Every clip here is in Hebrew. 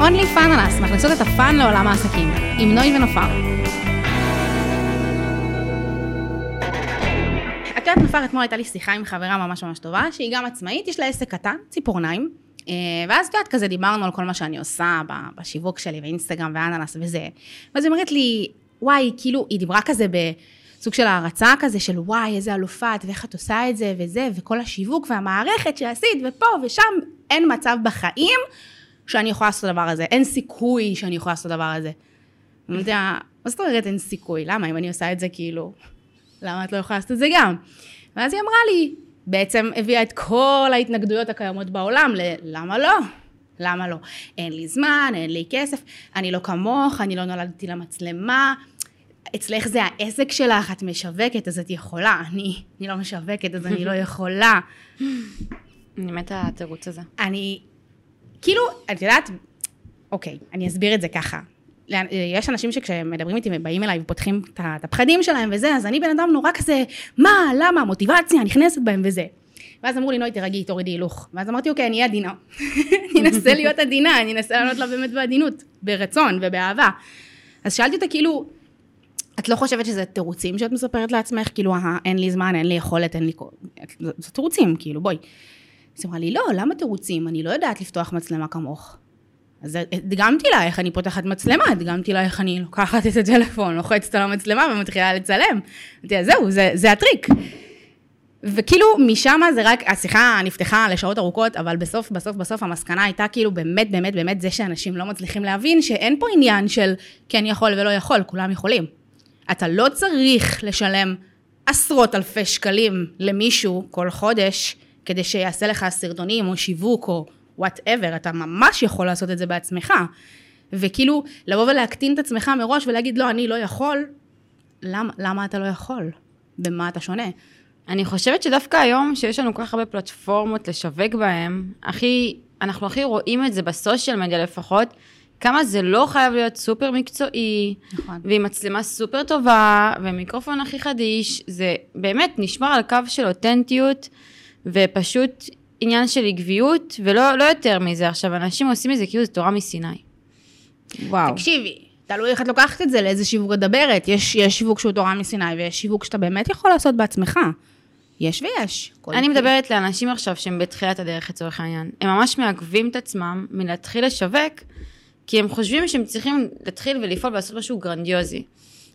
אונלי פאנלס, מכניסות את הפאן לעולם העסקים, עם נוי ונופר. יודעת, נופר, אתמול הייתה לי שיחה עם חברה ממש ממש טובה, שהיא גם עצמאית, יש לה עסק קטן, ציפורניים. אה, ואז את יודעת, כזה דיברנו על כל מה שאני עושה בשיווק שלי, ואינסטגרם ואננס וזה. ואז היא אומרת לי, וואי, כאילו, היא דיברה כזה בסוג של הערצה כזה, של וואי, איזה אלופה את, ואיך את עושה את זה, וזה, וכל השיווק והמערכת שעשית, ופה ושם, אין מצב בחיים שאני יכולה לעשות את הדבר הזה. אין סיכוי שאני יכולה לעשות את הדבר הזה. אני יודע, מה זאת אומרת אין סיכוי? למה? אם אני עושה את זה, כאילו, למה את לא יכולה לעשות את זה גם? ואז היא אמרה לי, בעצם הביאה את כל ההתנגדויות הקיימות בעולם, למה לא? למה לא? אין לי זמן, אין לי כסף, אני לא כמוך, אני לא נולדתי למצלמה, אצלך זה העסק שלך, את משווקת, אז את יכולה, אני, אני לא משווקת, אז אני לא יכולה. אני מתה על התירוץ הזה. אני, כאילו, את יודעת, אוקיי, אני אסביר את זה ככה. יש אנשים שכשמדברים איתי ובאים אליי ופותחים את הפחדים שלהם וזה, אז אני בן אדם נורא כזה, מה, למה, מוטיבציה, נכנסת בהם וזה. ואז אמרו לי, נוי, תרגי, תורידי הילוך. ואז אמרתי, אוקיי, אני אהיה עדינה. אני אנסה להיות עדינה, אני אנסה לענות לה באמת בעדינות, ברצון ובאהבה. אז שאלתי אותה, כאילו, את לא חושבת שזה תירוצים שאת מספרת לעצמך? כאילו, אה, אין לי זמן, אין לי יכולת, אין לי... זה תירוצים, כאילו, בואי. אז אמרה לי, לא, למה תירוצים? אני לא יודעת לפתוח מצלמה כמוך. אז הדגמתי לה איך אני פותחת מצלמה, הדגמתי לה איך אני לוקחת את הטלפון, לוחצת על המצלמה ומתחילה לצלם. אמרתי זהו, זה, זה הטריק. וכאילו משם זה רק, השיחה נפתחה לשעות ארוכות, אבל בסוף, בסוף, בסוף המסקנה הייתה כאילו באמת, באמת, באמת זה שאנשים לא מצליחים להבין שאין פה עניין של כן יכול ולא יכול, כולם יכולים. אתה לא צריך לשלם עשרות אלפי שקלים למישהו כל חודש, כדי שיעשה לך סרטונים או שיווק או וואטאבר, אתה ממש יכול לעשות את זה בעצמך. וכאילו, לבוא ולהקטין את עצמך מראש ולהגיד, לא, אני לא יכול, למה, למה אתה לא יכול? במה אתה שונה? אני חושבת שדווקא היום, שיש לנו כל כך הרבה פלטפורמות לשווק בהן, הכי, אנחנו הכי רואים את זה בסושיאל מדיה לפחות, כמה זה לא חייב להיות סופר מקצועי, נכון. ועם מצלמה סופר טובה, ומיקרופון הכי חדיש, זה באמת נשמר על קו של אותנטיות, ופשוט עניין של עקביות, ולא לא יותר מזה. עכשיו, אנשים עושים את זה כאילו זה תורה מסיני. וואו. תקשיבי, תלוי איך את לוקחת את זה, לאיזה שיווק את מדברת. יש, יש שיווק שהוא תורה מסיני, ויש שיווק שאתה באמת יכול לעשות בעצמך. יש ויש. אני מדברת לאנשים עכשיו שהם בתחילת הדרך לצורך העניין. הם ממש מעכבים את עצמם מלהתחיל לשווק, כי הם חושבים שהם צריכים להתחיל ולפעול ולעשות משהו גרנדיוזי.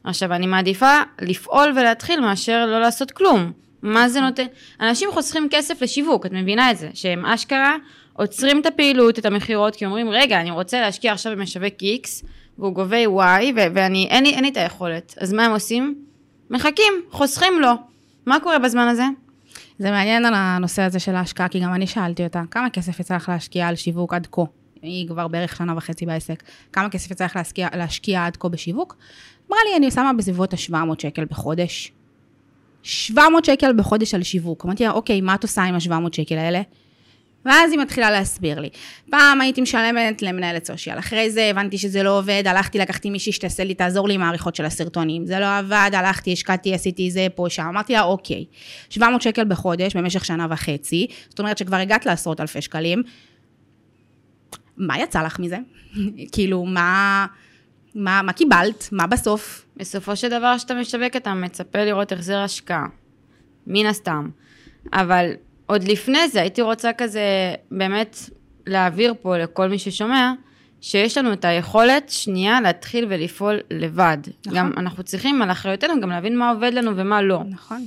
עכשיו, אני מעדיפה לפעול ולהתחיל מאשר לא לעשות כלום. מה זה נותן? אנשים חוסכים כסף לשיווק, את מבינה את זה? שהם אשכרה עוצרים את הפעילות, את המכירות, כי אומרים, רגע, אני רוצה להשקיע עכשיו במשווק X, והוא גובה Y, ואני, אין לי, אין לי את היכולת. אז מה הם עושים? מחכים, חוסכים לו. מה קורה בזמן הזה? זה מעניין על הנושא הזה של ההשקעה, כי גם אני שאלתי אותה, כמה כסף יצא לך להשקיע על שיווק עד כה? היא כבר בערך שנה וחצי בעסק. כמה כסף לך להשקיע, להשקיע עד כה בשיווק? אמרה לי, אני שמה בסביבות ה-700 שקל בחודש. 700 שקל בחודש על שיווק. אמרתי לה, אוקיי, מה את עושה עם ה-700 שקל האלה? ואז היא מתחילה להסביר לי. פעם הייתי משלמת למנהלת סושיאל, אחרי זה הבנתי שזה לא עובד, הלכתי, לקחתי מישהי שתעשה לי, תעזור לי עם העריכות של הסרטונים. זה לא עבד, הלכתי, השקעתי, עשיתי זה, פה, שם. אמרתי לה, אוקיי, 700 שקל בחודש במשך שנה וחצי, זאת אומרת שכבר הגעת לעשרות אלפי שקלים. מה יצא לך מזה? כאילו, מה... מה, מה קיבלת? מה בסוף? בסופו של דבר, כשאתה משווק, אתה מצפה לראות החזר השקעה. מן הסתם. אבל עוד לפני זה, הייתי רוצה כזה, באמת, להעביר פה לכל מי ששומע, שיש לנו את היכולת, שנייה, להתחיל ולפעול לבד. נכון. גם אנחנו צריכים, על אחריותנו, גם להבין מה עובד לנו ומה לא. נכון.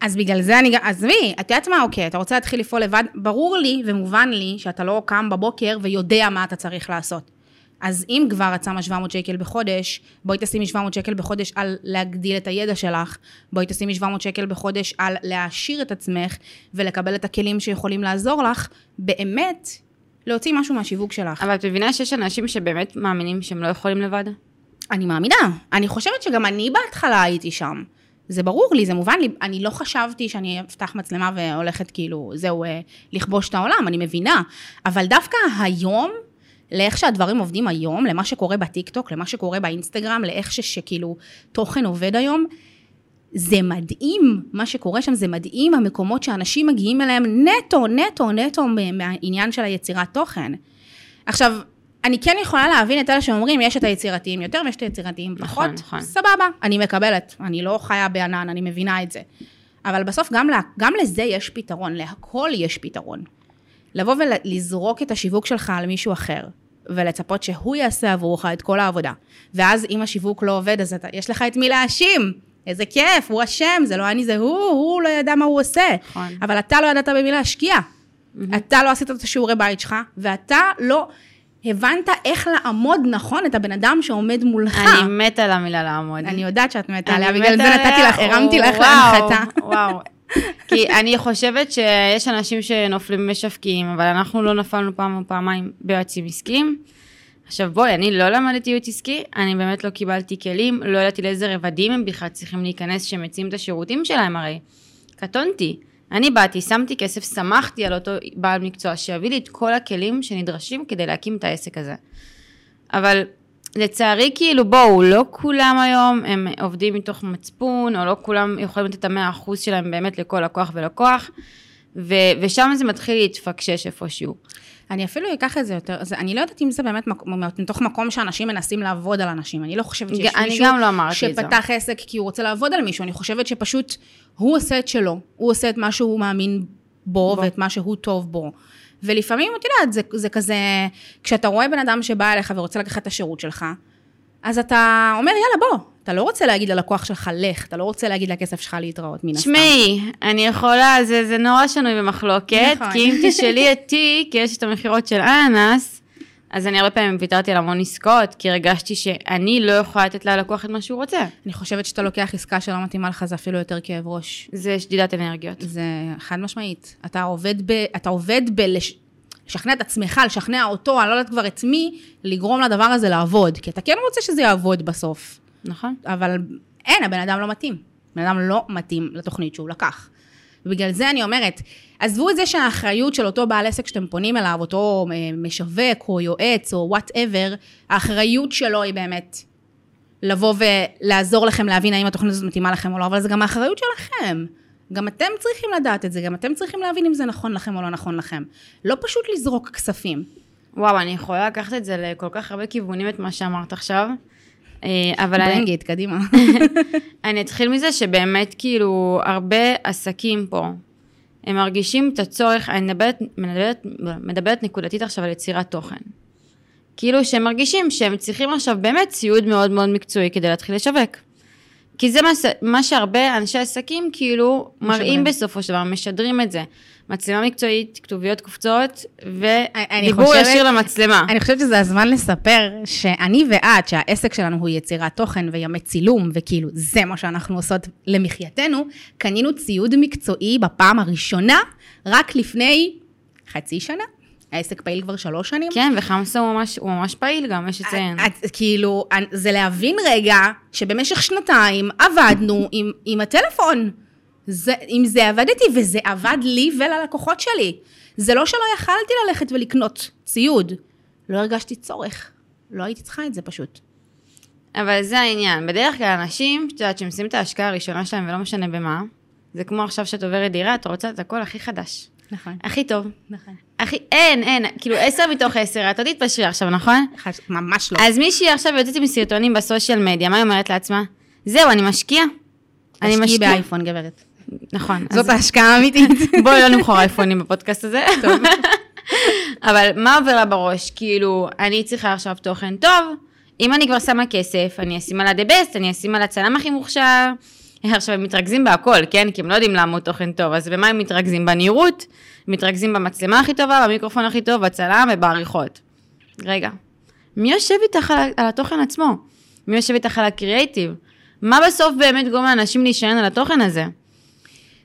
אז בגלל זה אני, עזבי, את יודעת מה, אוקיי, אתה רוצה להתחיל לפעול לבד, ברור לי ומובן לי שאתה לא קם בבוקר ויודע מה אתה צריך לעשות. אז אם כבר את שמה 700 שקל בחודש, בואי תשימי 700 שקל בחודש על להגדיל את הידע שלך, בואי תשימי 700 שקל בחודש על להעשיר את עצמך ולקבל את הכלים שיכולים לעזור לך, באמת להוציא משהו מהשיווק שלך. אבל את מבינה שיש אנשים שבאמת מאמינים שהם לא יכולים לבד? אני מאמינה. אני חושבת שגם אני בהתחלה הייתי שם. זה ברור לי, זה מובן לי, אני לא חשבתי שאני אפתח מצלמה והולכת כאילו, זהו, אה, לכבוש את העולם, אני מבינה. אבל דווקא היום, לאיך שהדברים עובדים היום, למה שקורה בטיקטוק, למה שקורה באינסטגרם, לאיך שכאילו תוכן עובד היום, זה מדהים, מה שקורה שם זה מדהים, המקומות שאנשים מגיעים אליהם נטו, נטו, נטו מהעניין של היצירת תוכן. עכשיו, אני כן יכולה להבין את אלה שאומרים, יש את היצירתיים יותר ויש את היצירתיים פחות. נכון, נכון. סבבה, אני מקבלת. אני לא חיה בענן, אני מבינה את זה. אבל בסוף גם, לה, גם לזה יש פתרון, להכל יש פתרון. לבוא ולזרוק את השיווק שלך על מישהו אחר, ולצפות שהוא יעשה עבורך את כל העבודה. ואז אם השיווק לא עובד, אז אתה, יש לך את מי להאשים. איזה כיף, הוא אשם, זה לא אני, זה הוא, הוא לא ידע מה הוא עושה. נכון. אבל אתה לא ידעת במי להשקיע. אתה לא עשית את השיעורי בית שלך, ואתה לא הבנת איך לעמוד נכון את הבן אדם שעומד מולך. אני מתה על המילה לעמוד. אני יודעת שאת מתה עליה, בגלל זה נתתי. לך, הרמתי לך להנחתה. וואו. כי אני חושבת שיש אנשים שנופלים משווקים, אבל אנחנו לא נפלנו פעם או פעמיים ביועצים עסקיים. עכשיו בואי, אני לא למדתי ייעוץ עסקי, אני באמת לא קיבלתי כלים, לא ידעתי לאיזה רבדים הם בכלל צריכים להיכנס שמציעים את השירותים שלהם הרי. קטונתי. אני באתי, שמתי כסף, שמחתי על אותו בעל מקצוע שיביא לי את כל הכלים שנדרשים כדי להקים את העסק הזה. אבל לצערי, כאילו, בואו, לא כולם היום הם עובדים מתוך מצפון, או לא כולם יכולים לתת את המאה אחוז שלהם באמת לכל לקוח ולקוח, ושם זה מתחיל להתפקשש איפשהו. אני אפילו אקח את זה יותר, זה, אני לא יודעת אם זה באמת מק- מתוך מקום שאנשים מנסים לעבוד על אנשים. אני לא חושבת שיש אני מישהו לא את זה. שפתח עסק כי הוא רוצה לעבוד על מישהו, אני חושבת שפשוט הוא עושה את שלו, הוא עושה את מה שהוא מאמין בו, בו. ואת מה שהוא טוב בו. ולפעמים, את יודעת, זה, זה כזה, כשאתה רואה בן אדם שבא אליך ורוצה לקחת את השירות שלך, אז אתה אומר, יאללה, בוא. אתה לא רוצה להגיד ללקוח שלך, לך, אתה לא רוצה להגיד לכסף שלך להתראות, מן הסתם. תשמעי, אני יכולה, זה, זה נורא שנוי במחלוקת, נכון. כי אם תשאלי אותי, כי יש את המכירות של אננס, אז אני הרבה פעמים ויתרתי על המון עסקאות, כי הרגשתי שאני לא יכולה לתת ללקוח את מה שהוא רוצה. אני חושבת שאתה לוקח עסקה שלא מתאימה לך, זה אפילו יותר כאב ראש. זה שדידת אנרגיות. זה חד משמעית. אתה עובד ב... אתה עובד ב... לש... לשכנע את עצמך, לשכנע אותו, אני לא יודעת כבר את מי, לגרום לדבר הזה לעבוד. כי אתה כן רוצה שזה יעבוד בסוף. נכון? אבל אין, הבן אדם לא מתאים. בן אדם לא מתאים לתוכנית שהוא לקח. ובגלל זה אני אומרת, עזבו את זה שהאחריות של אותו בעל עסק שאתם פונים אליו, אותו אה, משווק או יועץ או whatever, האחריות שלו היא באמת לבוא ולעזור לכם להבין האם התוכנית הזאת מתאימה לכם או לא, אבל זה גם האחריות שלכם. גם אתם צריכים לדעת את זה, גם אתם צריכים להבין אם זה נכון לכם או לא נכון לכם. לא פשוט לזרוק כספים. וואו, אני יכולה לקחת את זה לכל כך הרבה כיוונים, את מה שאמרת עכשיו. אה, אבל אני, ברנגיט, קדימה. אני אתחיל מזה שבאמת, כאילו, הרבה עסקים פה, הם מרגישים את הצורך, אני מדברת, מדברת, מדברת נקודתית עכשיו על יצירת תוכן. כאילו שהם מרגישים שהם צריכים עכשיו באמת ציוד מאוד מאוד מקצועי כדי להתחיל לשווק. כי זה מה, מה שהרבה אנשי עסקים כאילו משדרים. מראים בסופו של דבר, משדרים את זה. מצלמה מקצועית, כתוביות קופצות, ודיבור ישיר למצלמה. אני חושבת שזה הזמן לספר שאני ואת, שהעסק שלנו הוא יצירת תוכן וימי צילום, וכאילו זה מה שאנחנו עושות למחייתנו, קנינו ציוד מקצועי בפעם הראשונה, רק לפני חצי שנה. העסק פעיל כבר שלוש שנים. כן, וחמסה הוא ממש, הוא ממש פעיל גם, יש לציין. כאילו, זה להבין רגע שבמשך שנתיים עבדנו עם, עם הטלפון. זה, עם זה עבדתי, וזה עבד לי וללקוחות שלי. זה לא שלא יכלתי ללכת ולקנות ציוד. לא הרגשתי צורך. לא הייתי צריכה את זה פשוט. אבל זה העניין, בדרך כלל אנשים, את יודעת, שהם עושים את ההשקעה הראשונה שלהם ולא משנה במה, זה כמו עכשיו שאת עוברת דירה, את רוצה את הכל הכי חדש. נכון. הכי טוב. נכון. הכי, אין, אין, כאילו עשר מתוך עשר, את לא תתפשרי עכשיו, נכון? ממש לא. אז מישהי עכשיו יוצאת עם סרטונים בסושיאל מדיה, מה היא אומרת לעצמה? זהו, אני משקיעה. אני משקיעה. באייפון, גברת. נכון. זאת ההשקעה האמיתית. בואי לא נמכור אייפונים בפודקאסט הזה. אבל מה עובר לה בראש? כאילו, אני צריכה עכשיו תוכן טוב, אם אני כבר שמה כסף, אני אשים על ה-the best, אני אשים על הצלם הכי מוכשר. עכשיו, הם מתרכזים בהכל, כן? כי הם לא יודעים לעמוד תוכן טוב, אז במה הם מתרכזים? בנראות, מתרכזים במצלמה הכי טובה, במיקרופון הכי טוב, בצלם ובעריכות. רגע, מי יושב איתך על, על התוכן עצמו? מי יושב איתך על הקריאייטיב? מה בסוף באמת גורם לאנשים להישען על התוכן הזה?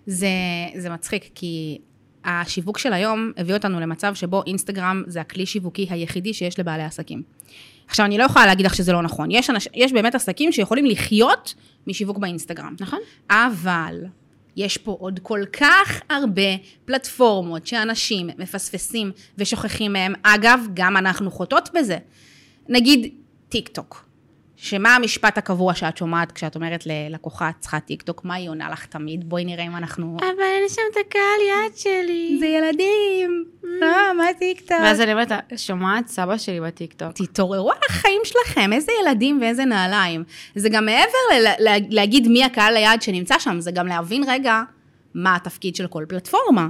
זה, זה מצחיק, כי השיווק של היום הביא אותנו למצב שבו אינסטגרם זה הכלי שיווקי היחידי שיש לבעלי עסקים. עכשיו, אני לא יכולה להגיד לך שזה לא נכון. יש, אנש, יש באמת עסקים שיכולים לחיות משיווק באינסטגרם. נכון? אבל יש פה עוד כל כך הרבה פלטפורמות שאנשים מפספסים ושוכחים מהם. אגב, גם אנחנו חוטאות בזה. נגיד טיק טוק. שמה המשפט הקבוע שאת שומעת כשאת אומרת ללקוחה, את צריכה טיקטוק, מה היא עונה לך תמיד? בואי נראה אם אנחנו... אבל אין שם את הקהל יעד שלי. זה ילדים, אה, מה טיקטוק? ואז אני אומרת, שומעת סבא שלי בטיקטוק. תתעוררו על החיים שלכם, איזה ילדים ואיזה נעליים. זה גם מעבר להגיד מי הקהל היעד שנמצא שם, זה גם להבין רגע מה התפקיד של כל פלטפורמה.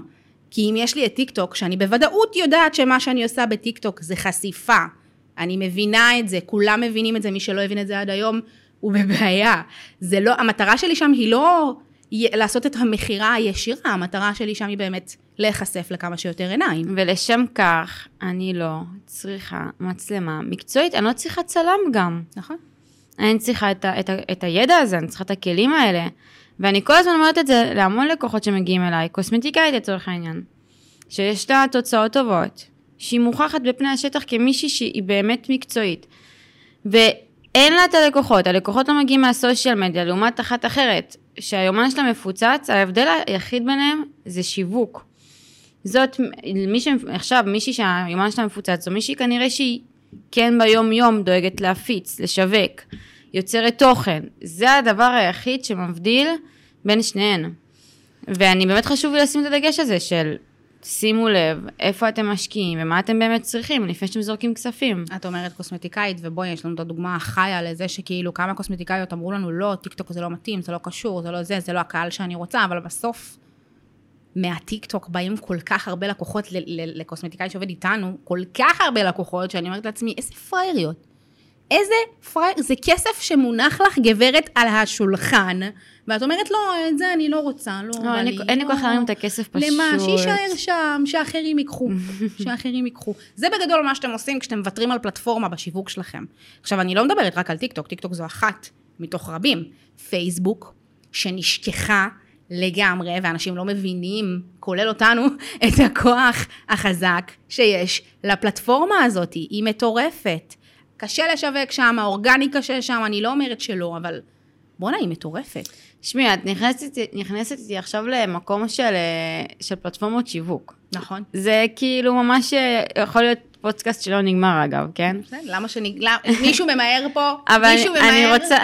כי אם יש לי את טיקטוק, שאני בוודאות יודעת שמה שאני עושה בטיקטוק זה חשיפה, אני מבינה את זה, כולם מבינים את זה, מי שלא הבין את זה עד היום, הוא בבעיה. זה לא, המטרה שלי שם היא לא לעשות את המכירה הישירה, המטרה שלי שם היא באמת להיחשף לכמה שיותר עיניים. ולשם כך, אני לא צריכה מצלמה מקצועית, אני לא צריכה צלם גם. נכון? אני צריכה את, ה, את, ה, את הידע הזה, אני צריכה את הכלים האלה. ואני כל הזמן אומרת את זה להמון לקוחות שמגיעים אליי, קוסמטיקאית לצורך העניין, שיש לה תוצאות טובות, שהיא מוכחת בפני השטח כמישהי שהיא באמת מקצועית. ואין לה את הלקוחות, הלקוחות לא מגיעים מהסושיאל מדיה, לעומת אחת אחרת, שהיומן שלה מפוצץ, ההבדל היחיד ביניהם זה שיווק. זאת, מי ש... עכשיו, מישהי שהיומן שלה מפוצץ, זו מישהי כנראה שהיא כן ביום יום דואגת להפיץ, לשווק, יוצרת תוכן. זה הדבר היחיד שמבדיל בין שניהן. ואני באמת חשוב לי לשים את הדגש הזה של שימו לב איפה אתם משקיעים ומה אתם באמת צריכים לפני שאתם זורקים כספים. את אומרת קוסמטיקאית, ובואי, יש לנו את הדוגמה החיה לזה שכאילו כמה קוסמטיקאיות אמרו לנו, לא, טיקטוק זה לא מתאים, זה לא קשור, זה לא זה, זה לא הקהל שאני רוצה, אבל בסוף, מהטיקטוק באים כל כך הרבה לקוחות ל- ל- לקוסמטיקאי שעובד איתנו, כל כך הרבה לקוחות, שאני אומרת לעצמי, איזה פראייריות. איזה פראייר, זה כסף שמונח לך גברת על השולחן, ואת אומרת, לא, את זה אני לא רוצה, לא, לא, אין לי- אין לי לא. כוח להרים את הכסף פשוט. למה? שיישאר שם, שאחרים ייקחו, שאחרים ייקחו. זה בגדול מה שאתם עושים כשאתם מוותרים על פלטפורמה בשיווק שלכם. עכשיו, אני לא מדברת רק על טיקטוק, טיקטוק זו אחת מתוך רבים. פייסבוק, שנשכחה לגמרי, ואנשים לא מבינים, כולל אותנו, את הכוח החזק שיש לפלטפורמה הזאת. היא מטורפת. קשה לשווק שם, אורגני קשה שם, אני לא אומרת שלא, אבל בואנה, היא מטורפת. שמעי, את נכנסת, נכנסת איתי עכשיו למקום של, אה, של פלטפורמות שיווק. נכון. זה כאילו ממש אה, יכול להיות פודקאסט שלא נגמר אגב, כן? בסדר, למה. למה- מישהו ממהר פה? אבל מישהו אני, אני ממהר? רוצה,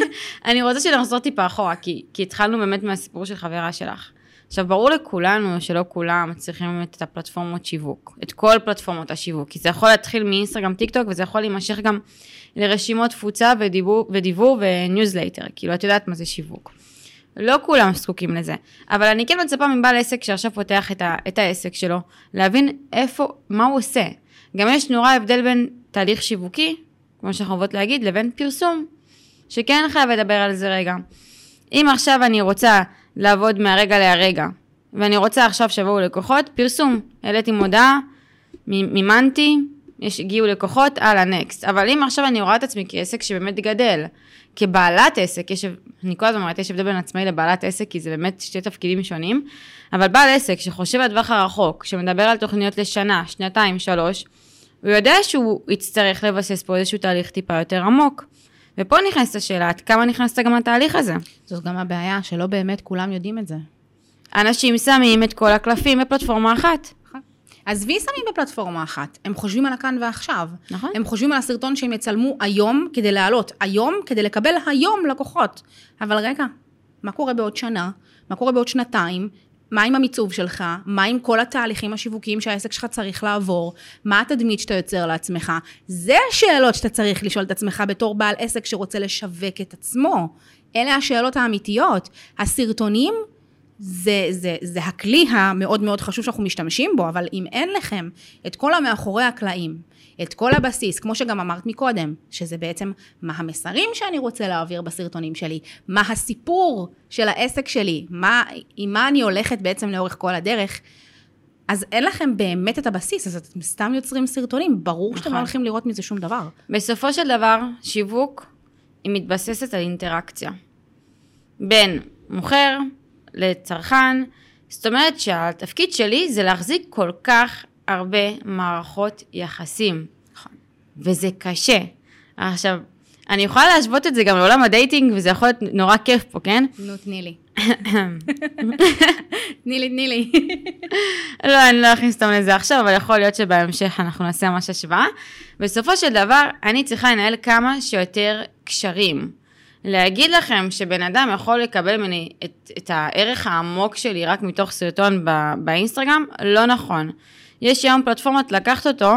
אני רוצה שנחזור טיפה אחורה, כי, כי התחלנו באמת מהסיפור של חברה שלך. עכשיו, ברור לכולנו שלא כולם צריכים באמת את הפלטפורמות שיווק, את כל פלטפורמות השיווק, כי זה יכול להתחיל מאינסטגרם, טיק טוק, וזה יכול להימשך גם לרשימות תפוצה ודיבור, ודיבור וניוזלטר, כאילו, את יודעת מה זה שיווק. לא כולם זקוקים לזה, אבל אני כן מצפה מבעל עסק שעכשיו פותח את, ה, את העסק שלו, להבין איפה, מה הוא עושה. גם יש נורא הבדל בין תהליך שיווקי, כמו שאנחנו אוהבות להגיד, לבין פרסום, שכן חייב לדבר על זה רגע. אם עכשיו אני רוצה לעבוד מהרגע להרגע, ואני רוצה עכשיו שיבואו לקוחות, פרסום, העליתי מודעה, מימנתי, יש, הגיעו לקוחות, הלאה, נקסט. אבל אם עכשיו אני רואה את עצמי כעסק שבאמת גדל, כבעלת עסק, יש, אני כל הזמן אומרת, יש הבדל בין עצמאי לבעלת עסק, כי זה באמת שתי תפקידים שונים, אבל בעל עסק שחושב לטווח הרחוק, שמדבר על תוכניות לשנה, שנתיים, שלוש, הוא יודע שהוא יצטרך לבסס פה איזשהו תהליך טיפה יותר עמוק. ופה נכנסת השאלה, עד כמה נכנסת גם לתהליך הזה? זאת גם הבעיה, שלא באמת כולם יודעים את זה. אנשים שמים את כל הקלפים בפלטפורמה אחת. עזבי שמים בפלטפורמה אחת, הם חושבים על הכאן ועכשיו. נכון. הם חושבים על הסרטון שהם יצלמו היום כדי לעלות, היום כדי לקבל היום לקוחות. אבל רגע, מה קורה בעוד שנה? מה קורה בעוד שנתיים? מה עם המיצוב שלך? מה עם כל התהליכים השיווקיים שהעסק שלך צריך לעבור? מה התדמית שאתה יוצר לעצמך? זה השאלות שאתה צריך לשאול את עצמך בתור בעל עסק שרוצה לשווק את עצמו. אלה השאלות האמיתיות. הסרטונים זה, זה, זה הכלי המאוד מאוד חשוב שאנחנו משתמשים בו, אבל אם אין לכם את כל המאחורי הקלעים, את כל הבסיס, כמו שגם אמרת מקודם, שזה בעצם מה המסרים שאני רוצה להעביר בסרטונים שלי, מה הסיפור של העסק שלי, מה, עם מה אני הולכת בעצם לאורך כל הדרך, אז אין לכם באמת את הבסיס, אז אתם סתם יוצרים סרטונים, ברור שאתם לא נכון. הולכים לראות מזה שום דבר. בסופו של דבר, שיווק, היא מתבססת על אינטראקציה. בין מוכר לצרכן, זאת אומרת שהתפקיד שלי זה להחזיק כל כך הרבה מערכות יחסים. נכון. וזה קשה. עכשיו, אני יכולה להשוות את זה גם לעולם הדייטינג, וזה יכול להיות נורא כיף פה, כן? נו, תני לי. תני לי, תני לי. לא, אני לא אכניס אותם לזה עכשיו, אבל יכול להיות שבהמשך אנחנו נעשה ממש השוואה. בסופו של דבר, אני צריכה לנהל כמה שיותר קשרים. להגיד לכם שבן אדם יכול לקבל ממני את, את הערך העמוק שלי רק מתוך סרטון ב, באינסטגרם, לא נכון. יש היום פלטפורמות לקחת אותו,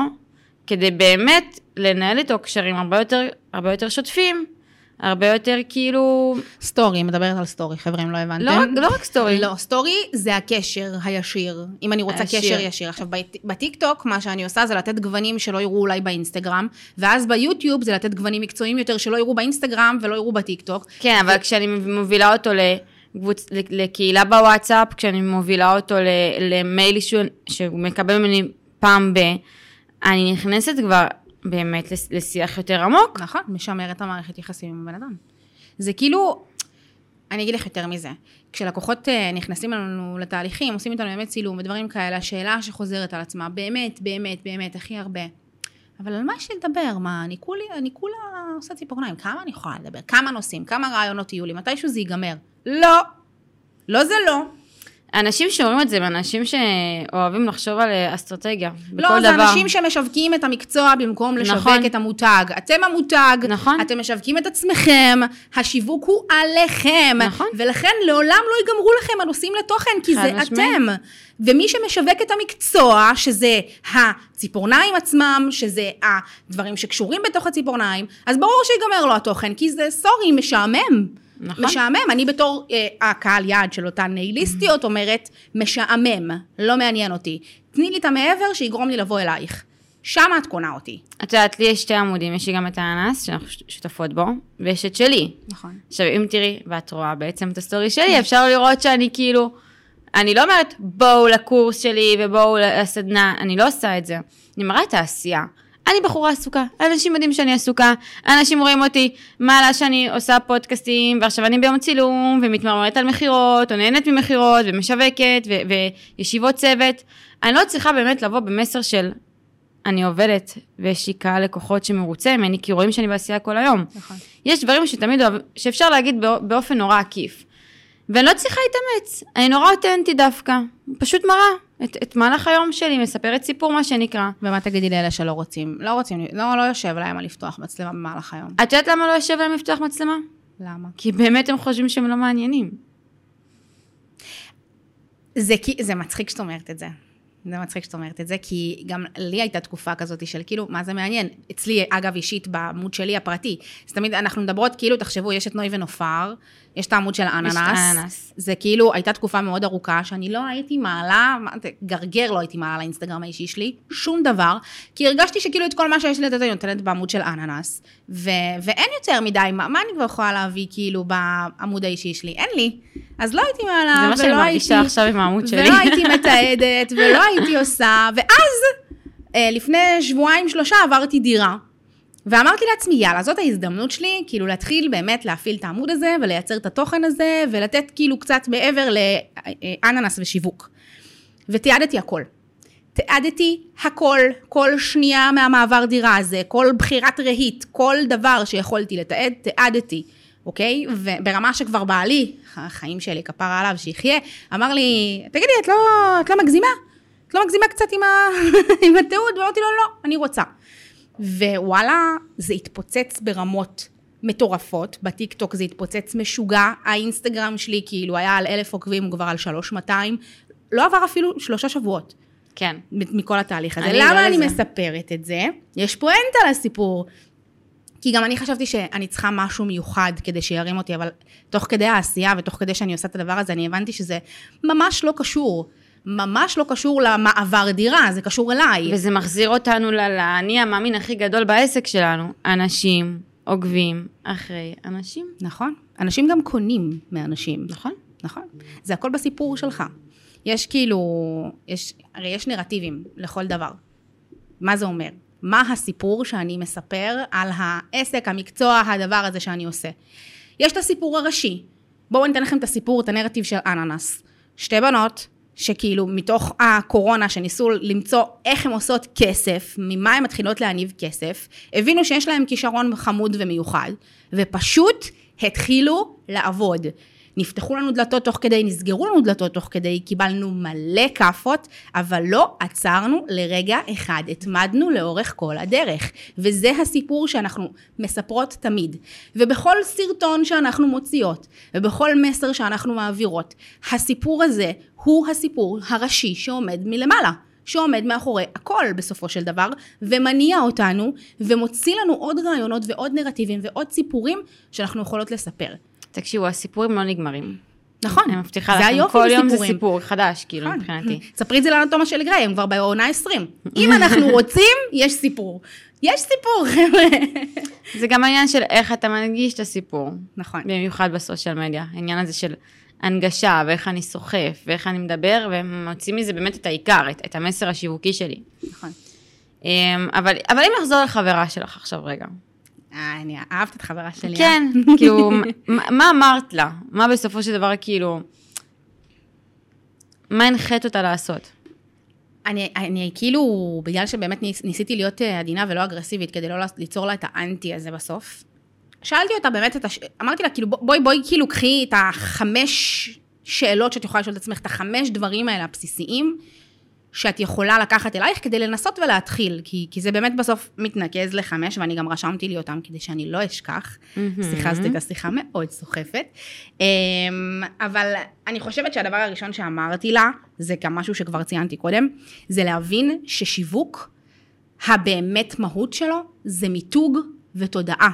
כדי באמת לנהל איתו קשרים הרבה יותר, הרבה יותר שוטפים, הרבה יותר כאילו... סטורי, מדברת על סטורי, חבר'ה, אם לא הבנתם. לא, לא רק סטורי. לא, סטורי זה הקשר הישיר, אם אני רוצה הישיר. קשר ישיר. עכשיו, בטיקטוק, מה שאני עושה זה לתת גוונים שלא יראו אולי באינסטגרם, ואז ביוטיוב זה לתת גוונים מקצועיים יותר שלא יראו באינסטגרם ולא יראו בטיקטוק. כן, אבל כשאני מובילה אותו לקבוצ... לקהילה בוואטסאפ, כשאני מובילה אותו. למייל שהוא... שהוא מקבל ממני פעם ב... אני נכנסת כבר באמת לשיח יותר עמוק. נכון, משמר את המערכת יחסים עם הבן אדם. זה כאילו, אני אגיד לך יותר מזה, כשלקוחות אה, נכנסים לנו לתהליכים, עושים איתנו באמת צילום ודברים כאלה, השאלה שחוזרת על עצמה, באמת, באמת, באמת, הכי הרבה. אבל על מה יש לי לדבר? מה, אני כולי, אני כולה עושה ציפורניים, כמה אני יכולה לדבר? כמה נושאים? כמה רעיונות יהיו לי? מתישהו זה ייגמר? לא. לא זה לא. אנשים שאומרים את זה, הם אנשים שאוהבים לחשוב על אה, אסטרטגיה. בכל לא, זה דבר. אנשים שמשווקים את המקצוע במקום לשווק נכון. את המותג. אתם המותג, נכון. אתם משווקים את עצמכם, השיווק הוא עליכם. נכון. ולכן לעולם לא ייגמרו לכם הנושאים לתוכן, כי זה משמעית. אתם. ומי שמשווק את המקצוע, שזה הציפורניים עצמם, שזה הדברים שקשורים בתוך הציפורניים, אז ברור שיגמר לו התוכן, כי זה, סורי, משעמם. נכון. משעמם. אני בתור אה, הקהל יעד של אותן נייליסטיות אומרת, משעמם, לא מעניין אותי. תני לי את המעבר שיגרום לי לבוא אלייך. שמה את קונה אותי. את יודעת, לי יש שתי עמודים, יש לי גם את האנס, שאנחנו שותפות בו, ויש את שלי. נכון. עכשיו, אם תראי, ואת רואה בעצם את הסטורי שלי, אפשר לראות שאני כאילו, אני לא אומרת בואו לקורס שלי ובואו לסדנה, אני לא עושה את זה. אני מראה את העשייה. אני בחורה עסוקה, אנשים יודעים שאני עסוקה, אנשים רואים אותי, מעלה שאני עושה פודקאסטים, ועכשיו אני ביום צילום, ומתמרמרת על מכירות, או נהנית ממכירות, ומשווקת, ו- וישיבות צוות. אני לא צריכה באמת לבוא במסר של אני עובדת, ויש לי קהל לקוחות שמרוצה ממני, כי רואים שאני בעשייה כל היום. נכון. יש דברים שתמיד אוהב, שאפשר להגיד בא- באופן נורא עקיף. ואני לא צריכה להתאמץ, אני נורא אותנטי דווקא. פשוט מראה את, את מהלך היום שלי, מספרת סיפור מה שנקרא. ומה תגידי לאלה שלא רוצים? לא רוצים, לא, לא יושב להם על לפתוח מצלמה במהלך היום. את יודעת למה לא יושב להם לפתוח מצלמה? למה? כי באמת הם חושבים שהם לא מעניינים. זה, זה מצחיק שאת אומרת את זה. זה מצחיק שאת אומרת את זה, כי גם לי הייתה תקופה כזאת של כאילו, מה זה מעניין? אצלי, אגב, אישית, בעמוד שלי הפרטי, אז תמיד אנחנו מדברות, כאילו, תחשבו, יש את נוי ונופר, יש את העמוד של אננס. אננס. זה כאילו, הייתה תקופה מאוד ארוכה, שאני לא הייתי מעלה, גרגר לא הייתי מעלה לאינסטגרם האישי שלי, שום דבר, כי הרגשתי שכאילו את כל מה שיש לי לתת, אני נותנת בעמוד של אננס, ו- ואין יותר מדי, מה, מה אני כבר יכולה להביא, כאילו, בעמוד האישי שלי? אין לי. אז לא הייתי מעלה, זה מה שאני ולא מרגישה הייתי- עכשיו עם העמוד שלי. ולא הייתי מתעדת, ולא הייתי עושה, ואז, אה, לפני שבועיים שלושה עברתי דירה. ואמרתי לעצמי, יאללה, זאת ההזדמנות שלי, כאילו להתחיל באמת להפעיל את העמוד הזה, ולייצר את התוכן הזה, ולתת כאילו קצת מעבר לאננס ושיווק. ותיעדתי הכל. תיעדתי הכל, כל שנייה מהמעבר דירה הזה, כל בחירת רהיט, כל דבר שיכולתי לתעד, תיעדתי, אוקיי? וברמה שכבר בעלי, החיים שלי, כפרה עליו, שיחיה, אמר לי, תגידי, את לא, את לא מגזימה? את לא מגזימה קצת עם, ה... עם התיעוד? ואמרתי לו, לא, אני רוצה. ווואלה, זה התפוצץ ברמות מטורפות, בטיק טוק זה התפוצץ משוגע, האינסטגרם שלי כאילו היה על אלף עוקבים, הוא כבר על שלוש מאתיים, לא עבר אפילו שלושה שבועות. כן. מכל התהליך הזה. אני למה לא אני לזה. מספרת את זה? יש פואנטה לסיפור. כי גם אני חשבתי שאני צריכה משהו מיוחד כדי שירים אותי, אבל תוך כדי העשייה ותוך כדי שאני עושה את הדבר הזה, אני הבנתי שזה ממש לא קשור. ממש לא קשור למעבר דירה, זה קשור אליי. וזה מחזיר אותנו לאני המאמין הכי גדול בעסק שלנו. אנשים עוקבים אחרי אנשים. נכון. אנשים גם קונים מאנשים. נכון? נכון. זה הכל בסיפור שלך. יש כאילו, יש, הרי יש נרטיבים לכל דבר. מה זה אומר? מה הסיפור שאני מספר על העסק, המקצוע, הדבר הזה שאני עושה. יש את הסיפור הראשי. בואו ניתן לכם את הסיפור, את הנרטיב של אננס. שתי בנות, שכאילו מתוך הקורונה שניסו למצוא איך הן עושות כסף, ממה הן מתחילות להניב כסף, הבינו שיש להן כישרון חמוד ומיוחד, ופשוט התחילו לעבוד. נפתחו לנו דלתות תוך כדי, נסגרו לנו דלתות תוך כדי, קיבלנו מלא כאפות, אבל לא עצרנו לרגע אחד, התמדנו לאורך כל הדרך. וזה הסיפור שאנחנו מספרות תמיד. ובכל סרטון שאנחנו מוציאות, ובכל מסר שאנחנו מעבירות, הסיפור הזה הוא הסיפור הראשי שעומד מלמעלה. שעומד מאחורי הכל בסופו של דבר, ומניע אותנו, ומוציא לנו עוד רעיונות ועוד נרטיבים ועוד סיפורים שאנחנו יכולות לספר. תקשיבו, הסיפורים לא נגמרים. נכון, אני מבטיחה לכם, כל יום זה. סיפור חדש, כאילו, נכון. מבחינתי. ספרי את זה לאנטומה של גריי, הם כבר בעונה 20. אם אנחנו רוצים, יש סיפור. יש סיפור, חבר'ה. זה גם העניין של איך אתה מנגיש את הסיפור. נכון. במיוחד בסושיאל מדיה. העניין הזה של הנגשה, ואיך אני סוחף, ואיך אני מדבר, ומוציא מזה באמת את העיקר, את, את המסר השיווקי שלי. נכון. אמ, אבל, אבל אם נחזור לחברה שלך עכשיו רגע. אה, אני אהבת את חברה שלי. אה? כן, כאילו, מה, אמרת לה? מה בסופו של דבר, כאילו, מה הנחית אותה לעשות? אני, אני כאילו, בגלל שבאמת ניס, ניסיתי להיות אה, עדינה ולא אגרסיבית, כדי לא ליצור לה את האנטי הזה בסוף, שאלתי אותה באמת את הש... אמרתי לה, כאילו, בואי, בואי, כאילו, קחי את החמש שאלות שאת יכולה לשאול את עצמך, את החמש דברים האלה הבסיסיים, שאת יכולה לקחת אלייך כדי לנסות ולהתחיל, כי, כי זה באמת בסוף מתנקז לחמש, ואני גם רשמתי לי אותם כדי שאני לא אשכח. שיחה הזאת הייתה שיחה מאוד סוחפת. אמ, אבל אני חושבת שהדבר הראשון שאמרתי לה, זה גם משהו שכבר ציינתי קודם, זה להבין ששיווק, הבאמת מהות שלו, זה מיתוג ותודעה.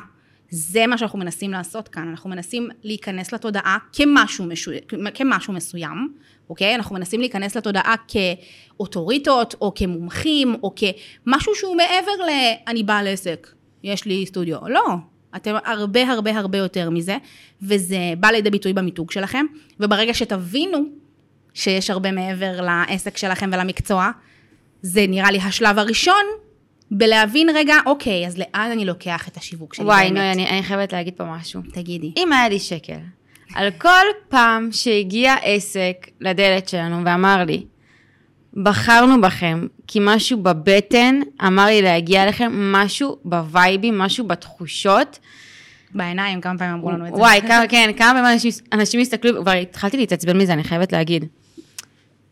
זה מה שאנחנו מנסים לעשות כאן, אנחנו מנסים להיכנס לתודעה כמשהו, משו... כמשהו מסוים, אוקיי? אנחנו מנסים להיכנס לתודעה כאוטוריטות, או כמומחים, או כמשהו שהוא מעבר ל... אני בעל עסק, יש לי סטודיו. לא, אתם הרבה הרבה הרבה יותר מזה, וזה בא לידי ביטוי במיתוג שלכם, וברגע שתבינו שיש הרבה מעבר לעסק שלכם ולמקצוע, זה נראה לי השלב הראשון בלהבין רגע, אוקיי, אז לאן אני לוקח את השיווק שלי וואי, באמת? נו, אני, אני חייבת להגיד פה משהו. תגידי. אם היה לי שקל, על כל פעם שהגיע עסק לדלת שלנו ואמר לי, בחרנו בכם, כי משהו בבטן אמר לי להגיע אליכם, משהו בווייבים, משהו בתחושות. בעיניים, כמה פעמים אמרו לנו את זה. וואי, כמה, כן, כמה פעמים אנשים, אנשים הסתכלו, כבר התחלתי להתעצבן מזה, אני חייבת להגיד.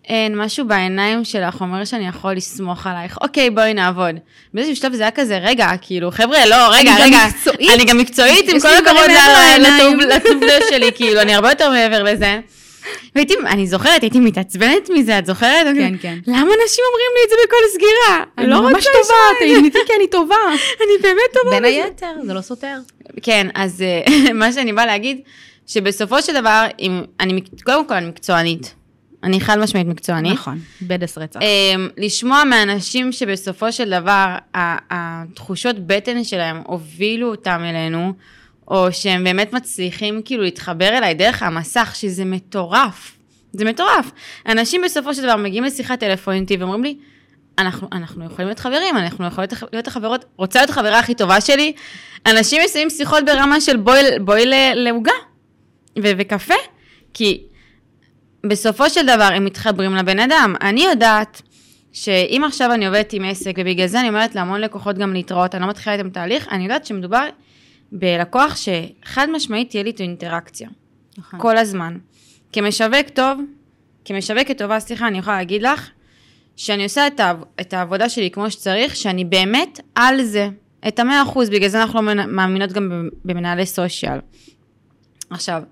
אין, משהו בעיניים שלך אומר שאני יכול לסמוך עלייך. אוקיי, בואי נעבוד. באיזשהו שלב זה היה כזה, רגע, כאילו, חבר'ה, לא, רגע, אני גם רגע. מקצועית. אני גם מקצועית, עם כל הכבוד דברים מעבר ל- לעיניים. לטוב- לטוב לב שלי, כאילו, אני הרבה יותר מעבר לזה. והייתי, אני זוכרת, הייתי מתעצבנת מזה, את זוכרת? כן, כן. למה אנשים אומרים לי את זה בכל סגירה? אני לא ממש טובה. תהיי כי אני טובה. אני באמת טובה בין. היתר, זה לא סותר. כן, אז אה, מה שאני באה להגיד, שבסופו של דבר, קודם כל אני מקצוענית. אני חד משמעית מקצוענית. נכון, בדס רצח. אמ, לשמוע מאנשים שבסופו של דבר התחושות בטן שלהם הובילו אותם אלינו, או שהם באמת מצליחים כאילו להתחבר אליי דרך המסך, שזה מטורף. זה מטורף. אנשים בסופו של דבר מגיעים לשיחה טלפונית ואומרים לי, אנחנו, אנחנו יכולים להיות חברים, אנחנו יכולים להיות- החברות, רוצה להיות החברה הכי טובה שלי. אנשים מסיימים שיחות ברמה של בואי, בואי לעוגה וקפה, כי בסופו של דבר הם מתחברים לבן אדם. אני יודעת שאם עכשיו אני עובדת עם עסק, ובגלל זה אני אומרת להמון לקוחות גם להתראות, אני לא מתחילה איתם תהליך, אני יודעת שמדובר בלקוח שחד משמעית תהיה לי איתו אינטראקציה. נכון. כל הזמן. כמשווק טוב, כמשווקת טובה, סליחה, אני יכולה להגיד לך, שאני עושה את, העב- את העבודה שלי כמו שצריך, שאני באמת על זה, את המאה אחוז, בגלל זה אנחנו לא מאמינות גם במנהלי סושיאל. עכשיו,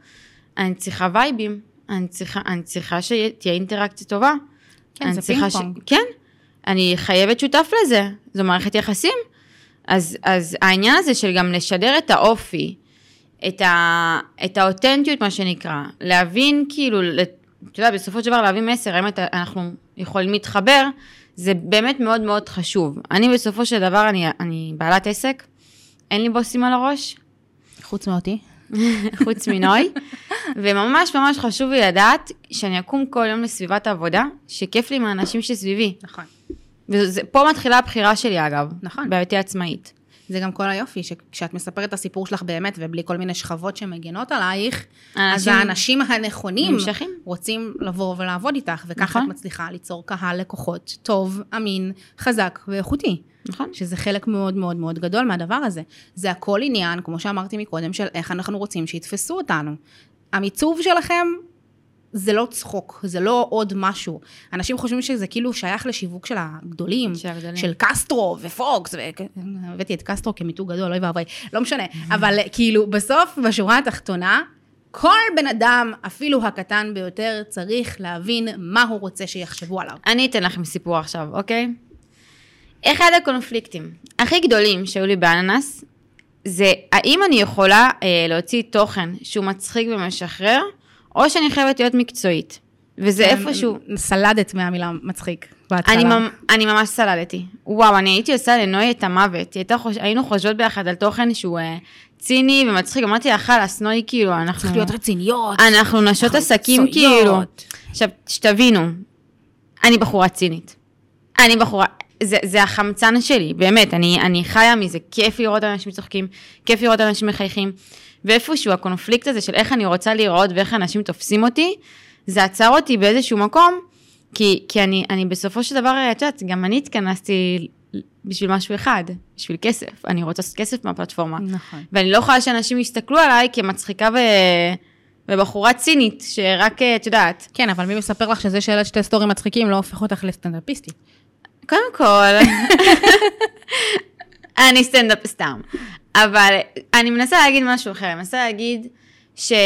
אני צריכה וייבים, אני צריכה, אני צריכה שתהיה אינטראקציה טובה. כן, זה פינג פונג. כן, אני חייבת שותף לזה, זו מערכת יחסים. אז, אז העניין הזה של גם לשדר את האופי, את, ה, את האותנטיות, מה שנקרא, להבין כאילו, אתה יודע, בסופו של דבר להביא מסר, האם אתה- אנחנו יכולים להתחבר, זה באמת מאוד מאוד חשוב. אני בסופו של דבר, אני, אני בעלת עסק, אין לי בוסים על הראש, חוץ מאותי. חוץ מנוי, וממש ממש חשוב לי לדעת שאני אקום כל יום לסביבת העבודה, שכיף לי מהאנשים שסביבי. נכון. ופה מתחילה הבחירה שלי אגב, נכון. בהיותי עצמאית. זה גם כל היופי, שכשאת מספרת את הסיפור שלך באמת, ובלי כל מיני שכבות שמגנות עלייך, אז האנשים הנכונים נמשכים. רוצים לבוא ולעבוד איתך, וככה נכון. את מצליחה ליצור קהל לקוחות טוב, אמין, חזק ואיכותי. נכון. שזה חלק מאוד מאוד מאוד גדול מהדבר הזה. זה הכל עניין, כמו שאמרתי מקודם, של איך אנחנו רוצים שיתפסו אותנו. המיצוב שלכם זה לא צחוק, זה לא עוד משהו. אנשים חושבים שזה כאילו שייך לשיווק של הגדולים, של. של קסטרו ופוקס, והבאתי את קסטרו כמיתוג גדול, אוי ואבוי, לא משנה. אבל כאילו, בסוף, בשורה התחתונה, כל בן אדם, אפילו הקטן ביותר, צריך להבין מה הוא רוצה שיחשבו עליו. אני אתן לכם סיפור עכשיו, אוקיי? אחד הקונפליקטים הכי גדולים שהיו לי באננס, זה האם אני יכולה אה, להוציא תוכן שהוא מצחיק ומשחרר, או שאני חייבת להיות מקצועית. וזה איפשהו... סלדת מהמילה מצחיק בהתחלה. אני, ממ- אני ממש סללתי. וואו, אני הייתי עושה לנוי את המוות. חוש... היינו חושבות ביחד על תוכן שהוא אה, ציני ומצחיק. אמרתי לה, חלאס, נוי, כאילו, אנחנו... צריך להיות רציניות. אנחנו נשות עסקים. כאילו. עכשיו, שתבינו, אני בחורה צינית. אני בחורה, זה, זה החמצן שלי, באמת, אני, אני חיה מזה, כיף לראות אנשים צוחקים, כיף לראות אנשים מחייכים, ואיפשהו הקונפליקט הזה של איך אני רוצה להיראות ואיך אנשים תופסים אותי, זה עצר אותי באיזשהו מקום, כי, כי אני, אני בסופו של דבר, את יודעת, גם אני התכנסתי בשביל משהו אחד, בשביל כסף, אני רוצה לעשות כסף מהפלטפורמה. נכון. ואני לא יכולה שאנשים יסתכלו עליי כמצחיקה ו... ובחורה צינית, שרק, את יודעת, כן, אבל מי מספר לך שזה שאלה שתי סטורים מצחיקים לא הופך אותך לסטנדאפיסטית? קודם כל, אני סטנדאפ סתם. אבל אני מנסה להגיד משהו אחר, אני מנסה להגיד שאחרי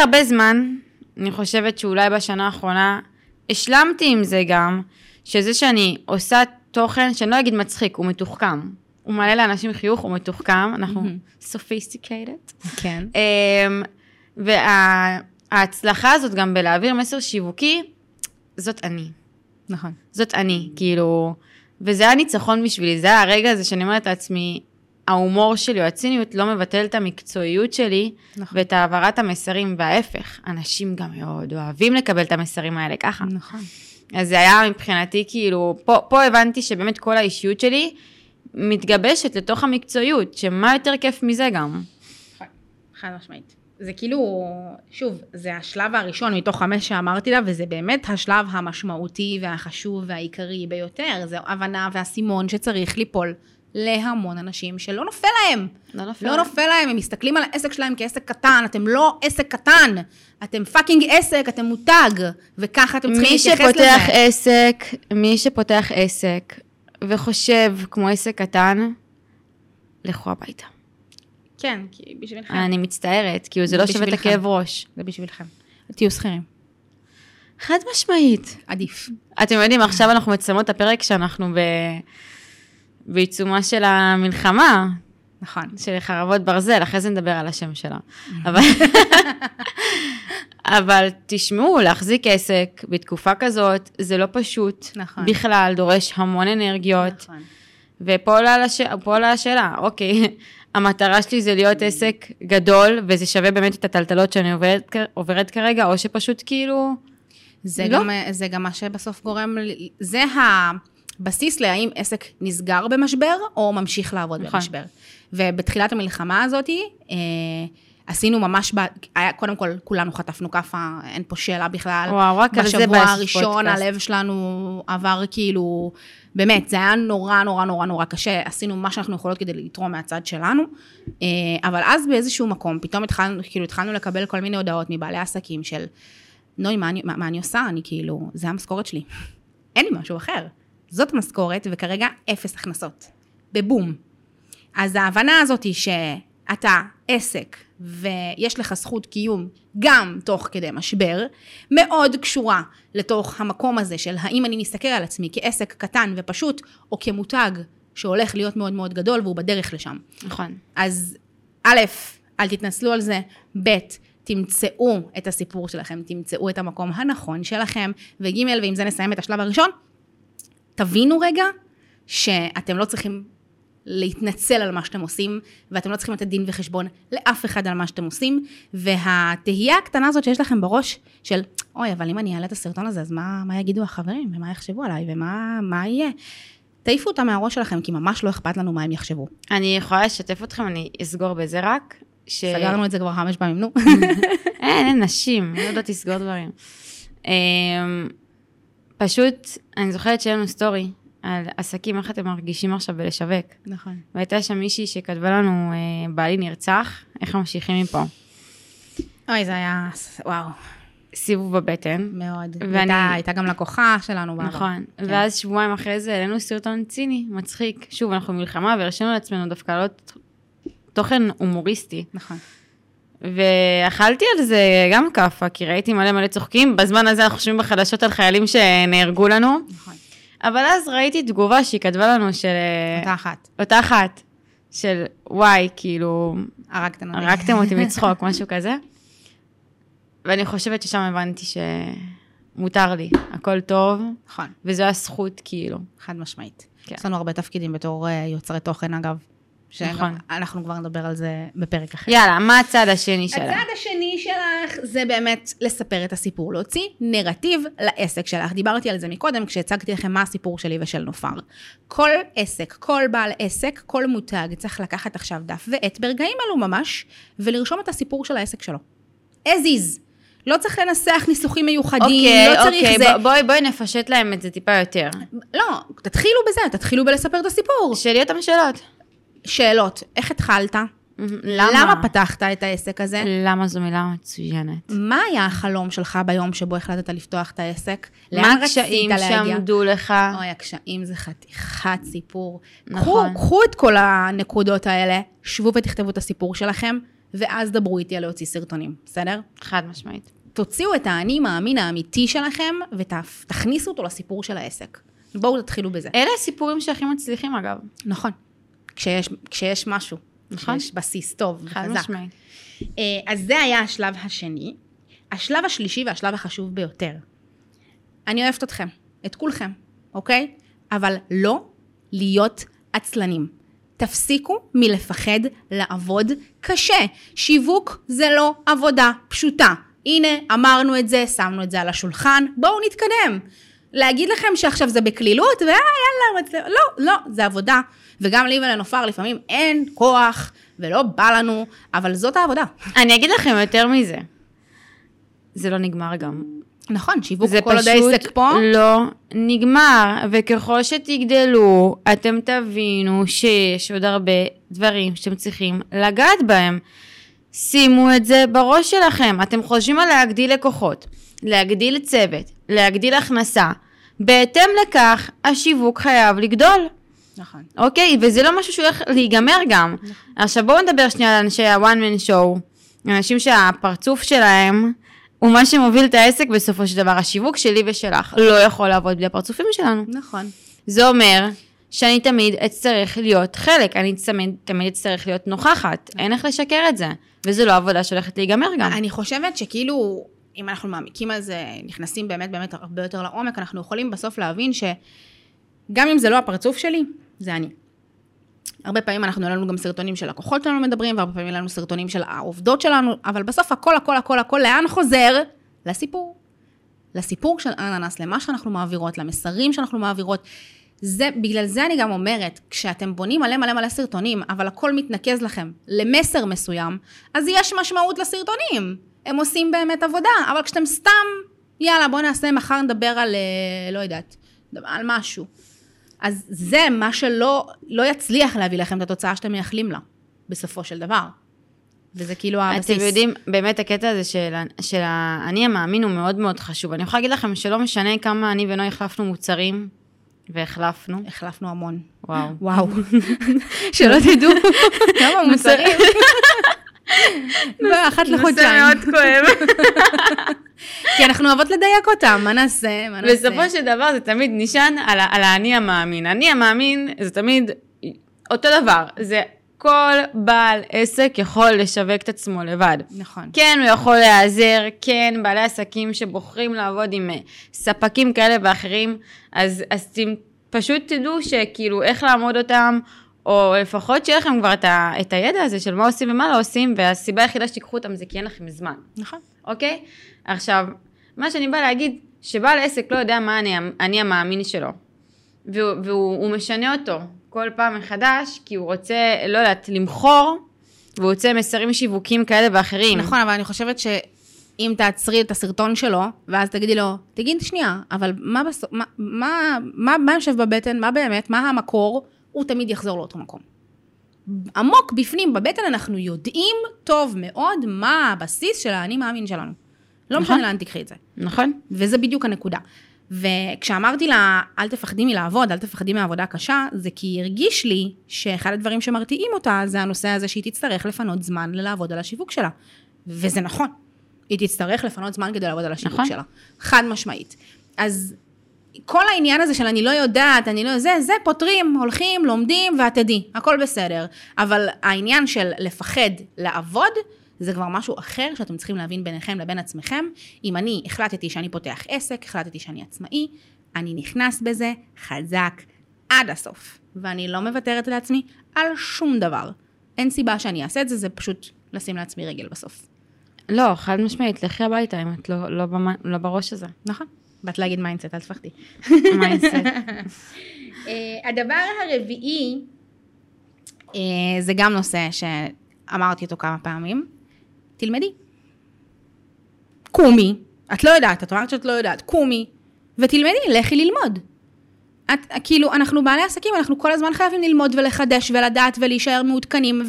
הרבה זמן, אני חושבת שאולי בשנה האחרונה, השלמתי עם זה גם, שזה שאני עושה תוכן, שאני לא אגיד מצחיק, הוא מתוחכם. הוא מעלה לאנשים חיוך, הוא מתוחכם, אנחנו sophisticated. כן. אמ, וההצלחה הזאת גם בלהעביר מסר שיווקי, זאת אני. נכון. זאת אני, כאילו, וזה היה ניצחון בשבילי, זה היה הרגע הזה שאני אומרת לעצמי, ההומור שלי או הציניות לא מבטל את המקצועיות שלי נכון. ואת העברת המסרים, וההפך, אנשים גם מאוד אוהבים לקבל את המסרים האלה ככה. נכון. אז זה היה מבחינתי כאילו, פה, פה הבנתי שבאמת כל האישיות שלי מתגבשת לתוך המקצועיות, שמה יותר כיף מזה גם. חד משמעית. זה כאילו, שוב, זה השלב הראשון מתוך חמש שאמרתי לה, וזה באמת השלב המשמעותי והחשוב והעיקרי ביותר. זה הבנה והסימון שצריך ליפול להמון אנשים שלא נופל להם. לא נופל. לא נופל להם, הם מסתכלים על העסק שלהם כעסק קטן, אתם לא עסק קטן, אתם fucking עסק, אתם מותג, וככה אתם צריכים מי להתייחס לזה. שפותח עסק, מי שפותח עסק וחושב כמו עסק קטן, לכו הביתה. כן, כי בשבילכם. אני מצטערת, כאילו זה לא שווה את. הכאב ראש. זה בשבילכם. תהיו שכירים. חד משמעית. עדיף. אתם יודעים, עכשיו אנחנו מצלמות את הפרק שאנחנו ב... בעיצומה של המלחמה, נכון. של חרבות ברזל, אחרי זה נדבר על השם שלה. אבל... אבל תשמעו, להחזיק עסק בתקופה כזאת, זה לא פשוט. נכון. בכלל, דורש המון אנרגיות. נכון. ופה עולה לש... עולה השאלה, אוקיי, המטרה שלי זה להיות עסק גדול, וזה שווה באמת את הטלטלות שאני עוברת, עוברת כרגע, או שפשוט כאילו... זה, לא. גם, זה גם מה שבסוף גורם, זה הבסיס להאם עסק נסגר במשבר או ממשיך לעבוד נכון. במשבר. ובתחילת המלחמה הזאת, אה, עשינו ממש, ב, היה, קודם כל, כולנו חטפנו כאפה, אין פה שאלה בכלל. וואו, רק על זה בשבוע הראשון. הלב שלנו עבר כאילו, באמת, זה היה נורא נורא נורא נורא קשה, עשינו מה שאנחנו יכולות כדי לתרום מהצד שלנו, אה, אבל אז באיזשהו מקום, פתאום התחלנו, כאילו התחלנו לקבל כל מיני הודעות מבעלי עסקים של, נוי, מה אני, מה, מה אני עושה? אני כאילו, זה המשכורת שלי. אין לי משהו אחר. זאת משכורת, וכרגע אפס הכנסות. בבום. אז ההבנה הזאת היא שאתה עסק, ויש לך זכות קיום גם תוך כדי משבר, מאוד קשורה לתוך המקום הזה של האם אני מסתכל על עצמי כעסק קטן ופשוט, או כמותג שהולך להיות מאוד מאוד גדול והוא בדרך לשם. נכון. אז א', אל תתנצלו על זה, ב', תמצאו את הסיפור שלכם, תמצאו את המקום הנכון שלכם, וג', ועם זה נסיים את השלב הראשון, תבינו רגע שאתם לא צריכים להתנצל על מה שאתם עושים, ואתם לא צריכים לתת דין וחשבון לאף אחד על מה שאתם עושים, והתהייה הקטנה הזאת שיש לכם בראש של, אוי, אבל אם אני אעלה את הסרטון הזה, אז מה, מה יגידו החברים, ומה יחשבו עליי, ומה מה יהיה? תעיפו אותה מהראש שלכם, כי ממש לא אכפת לנו מה הם יחשבו. אני יכולה לשתף אתכם, אני אסגור בזה רק. ש... סגרנו את זה כבר חמש פעמים, נו. אין, אין נשים, לא יודעת לסגור דברים. אמ, פשוט, אני זוכרת שהיה לנו סטורי על עסקים, איך אתם מרגישים עכשיו בלשווק. נכון. והייתה שם מישהי שכתבה לנו, אה, בעלי נרצח, איך ממשיכים מפה. אוי, זה היה, וואו, סיבוב בבטן. מאוד. ואני- הייתה, הייתה גם לקוחה שלנו בעבר. נכון, כן. ואז שבועיים אחרי זה העלינו סרטון ציני, מצחיק. שוב, אנחנו במלחמה והרשינו לעצמנו דווקא לעלות תוכן הומוריסטי. נכון. ואכלתי על זה גם כאפה, כי ראיתי מלא מלא צוחקים. בזמן הזה אנחנו חושבים בחדשות על חיילים שנהרגו לנו. נכון. אבל אז ראיתי תגובה שהיא כתבה לנו של... אותה אחת. אותה אחת. של וואי, כאילו, הרגתם אותי. הרגתם אותי מצחוק, משהו כזה. ואני חושבת ששם הבנתי שמותר לי, הכל טוב, נכון, וזו הזכות, כאילו. חד משמעית. כן. יש לנו הרבה תפקידים בתור אה, יוצרי תוכן, אגב. נכון. אנחנו כבר נדבר על זה בפרק אחר. יאללה, מה הצד השני שלה? הצד השני שלך זה באמת לספר את הסיפור, להוציא נרטיב לעסק שלך. דיברתי על זה מקודם כשהצגתי לכם מה הסיפור שלי ושל נופר. כל עסק, כל בעל עסק, כל מותג צריך לקחת עכשיו דף ועט ברגעים אלו ממש, ולרשום את הסיפור של העסק שלו. as is. לא צריך לנסח ניסוחים מיוחדים, אוקיי, לא צריך אוקיי, זה. בוא- בואי, בואי נפשט להם את זה טיפה יותר. לא, תתחילו בזה, תתחילו בלספר את הסיפור. שאלי אותם שאלות. שאלות, איך התחלת? למה? למה פתחת את העסק הזה? למה זו מילה מצוינת? מה היה החלום שלך ביום שבו החלטת לפתוח את העסק? מה הקשיים? שעמדו לך? אוי, הקשיים זה חתיכת סיפור. נכון. קחו, קחו את כל הנקודות האלה, שבו ותכתבו את הסיפור שלכם, ואז דברו איתי על להוציא סרטונים, בסדר? חד משמעית. תוציאו את האני מאמין האמיתי שלכם, ותכניסו אותו לסיפור של העסק. בואו תתחילו בזה. אלה הסיפורים שהכי מצליחים, אגב. נכון. כשיש, כשיש משהו. נכון. כשיש בסיס טוב חד וחזק. משמעית. אה, אז זה היה השלב השני. השלב השלישי והשלב החשוב ביותר. אני אוהבת אתכם, את כולכם, אוקיי? אבל לא להיות עצלנים. תפסיקו מלפחד לעבוד קשה. שיווק זה לא עבודה פשוטה. הנה, אמרנו את זה, שמנו את זה על השולחן, בואו נתקדם. להגיד לכם שעכשיו זה בקלילות, ויאללה, יאללה, מצל... לא, לא, זה עבודה. וגם לי ולנופר לפעמים אין כוח, ולא בא לנו, אבל זאת העבודה. אני אגיד לכם יותר מזה. זה לא נגמר גם. נכון, שיווק זה כל עוד פשוט העסק פה. לא נגמר, וככל שתגדלו, אתם תבינו שיש עוד הרבה דברים שאתם צריכים לגעת בהם. שימו את זה בראש שלכם. אתם חושבים על להגדיל לקוחות, להגדיל צוות, להגדיל הכנסה. בהתאם לכך, השיווק חייב לגדול. נכון. אוקיי? וזה לא משהו שהולך להיגמר גם. עכשיו בואו נדבר שנייה על אנשי ה-one man show. אנשים שהפרצוף שלהם הוא מה שמוביל את העסק בסופו של דבר. השיווק שלי ושלך לא יכול לעבוד בלי הפרצופים שלנו. נכון. זה אומר שאני תמיד אצטרך להיות חלק, אני תמיד, תמיד אצטרך להיות נוכחת. אין איך לשקר את זה. וזו לא עבודה שהולכת להיגמר גם. אני חושבת שכאילו, אם אנחנו מעמיקים על זה, נכנסים באמת באמת הרבה יותר לעומק, אנחנו יכולים בסוף להבין שגם אם זה לא הפרצוף שלי, זה אני. הרבה פעמים אנחנו, היה לנו גם סרטונים של לקוחות שלנו מדברים, והרבה פעמים היה לנו סרטונים של העובדות שלנו, אבל בסוף הכל, הכל, הכל, הכל, לאן חוזר? לסיפור. לסיפור של אננס, למה שאנחנו מעבירות, למסרים שאנחנו מעבירות. זה, בגלל זה אני גם אומרת, כשאתם בונים מלא מלא מלא סרטונים, אבל הכל מתנקז לכם למסר מסוים, אז יש משמעות לסרטונים. הם עושים באמת עבודה, אבל כשאתם סתם, יאללה, בואו נעשה, מחר נדבר על, אה, לא יודעת, על משהו. אז זה מה שלא לא יצליח להביא לכם את התוצאה שאתם מייחלים לה, בסופו של דבר. וזה כאילו הבסיס. אתם יודעים, באמת הקטע הזה של, של האני המאמין הוא מאוד מאוד חשוב. אני יכולה להגיד לכם שלא משנה כמה אני ונוי החלפנו מוצרים, והחלפנו. החלפנו המון. וואו. וואו. שלא תדעו כמה מוצרים. אחת לחודשיים. נושא מאוד כואב. כי אנחנו אוהבות לדייק אותם, מה נעשה? מה נעשה? בסופו של דבר זה תמיד נשען על, על האני המאמין. האני המאמין זה תמיד אותו דבר. זה כל בעל עסק יכול לשווק את עצמו לבד. נכון. כן, הוא יכול להיעזר, כן, בעלי עסקים שבוחרים לעבוד עם אה, ספקים כאלה ואחרים, אז, אז ת, פשוט תדעו שכאילו איך לעמוד אותם, או לפחות שיהיה לכם כבר את, ה, את הידע הזה של מה עושים ומה לא עושים, והסיבה היחידה שתיקחו אותם זה כי אין לכם זמן, נכון. אוקיי? עכשיו, מה שאני באה להגיד, שבעל עסק לא יודע מה אני, אני המאמין שלו, והוא, והוא הוא משנה אותו כל פעם מחדש, כי הוא רוצה, לא יודעת, למכור, והוא רוצה מסרים שיווקים כאלה ואחרים. נכון, אבל אני חושבת שאם תעצרי את הסרטון שלו, ואז תגידי לו, תגיד שנייה, אבל מה בסוף, מה, מה, מה, מה יושב בבטן, מה באמת, מה המקור, הוא תמיד יחזור לאותו מקום. עמוק בפנים, בבטן, אנחנו יודעים טוב מאוד מה הבסיס של האני מאמין שלנו. לא נכון. משנה לאן תקחי את זה. נכון? וזה בדיוק הנקודה. וכשאמרתי לה, אל תפחדי מלעבוד, אל תפחדי מעבודה קשה, זה כי הרגיש לי שאחד הדברים שמרתיעים אותה, זה הנושא הזה שהיא תצטרך לפנות זמן לעבוד על השיווק שלה. וזה נכון. היא תצטרך לפנות זמן כדי לעבוד על השיווק נכון. שלה. חד משמעית. אז כל העניין הזה של אני לא יודעת, אני לא זה, זה פותרים, הולכים, לומדים ואת תדעי, הכל בסדר. אבל העניין של לפחד לעבוד, זה כבר משהו אחר שאתם צריכים להבין ביניכם לבין עצמכם. אם אני החלטתי שאני פותח עסק, החלטתי שאני עצמאי, אני נכנס בזה חזק עד הסוף. ואני לא מוותרת לעצמי על שום דבר. אין סיבה שאני אעשה את זה, זה פשוט לשים לעצמי רגל בסוף. לא, חד משמעית, לכי הביתה אם את לא, לא, במ... לא בראש הזה. נכון. באת להגיד mindset, אל תפחדי. mindset. אה, הדבר הרביעי, אה, זה גם נושא שאמרתי אותו כמה פעמים, תלמדי. קומי, את לא יודעת, את אמרת שאת לא יודעת, קומי, ותלמדי, לכי ללמוד. את, כאילו, אנחנו בעלי עסקים, אנחנו כל הזמן חייבים ללמוד ולחדש ולדעת ולהישאר מעודכנים,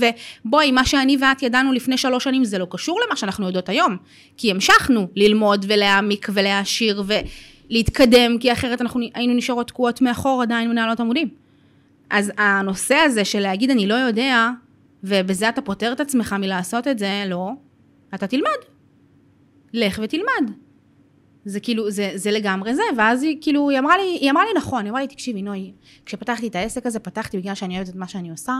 ובואי, מה שאני ואת ידענו לפני שלוש שנים זה לא קשור למה שאנחנו יודעות היום, כי המשכנו ללמוד ולהעמיק ולהעשיר ולהתקדם, כי אחרת אנחנו היינו נשארות תקועות מאחור עדיין מנהלות עמודים. אז הנושא הזה של להגיד אני לא יודע, ובזה אתה פוטר את עצמך מלעשות את זה, לא, אתה תלמד. לך ותלמד. זה כאילו, זה, זה לגמרי זה, ואז היא כאילו, היא אמרה לי, היא אמרה לי נכון, היא אמרה לי, תקשיבי, נוי, כשפתחתי את העסק הזה, פתחתי בגלל שאני אוהבת את מה שאני עושה,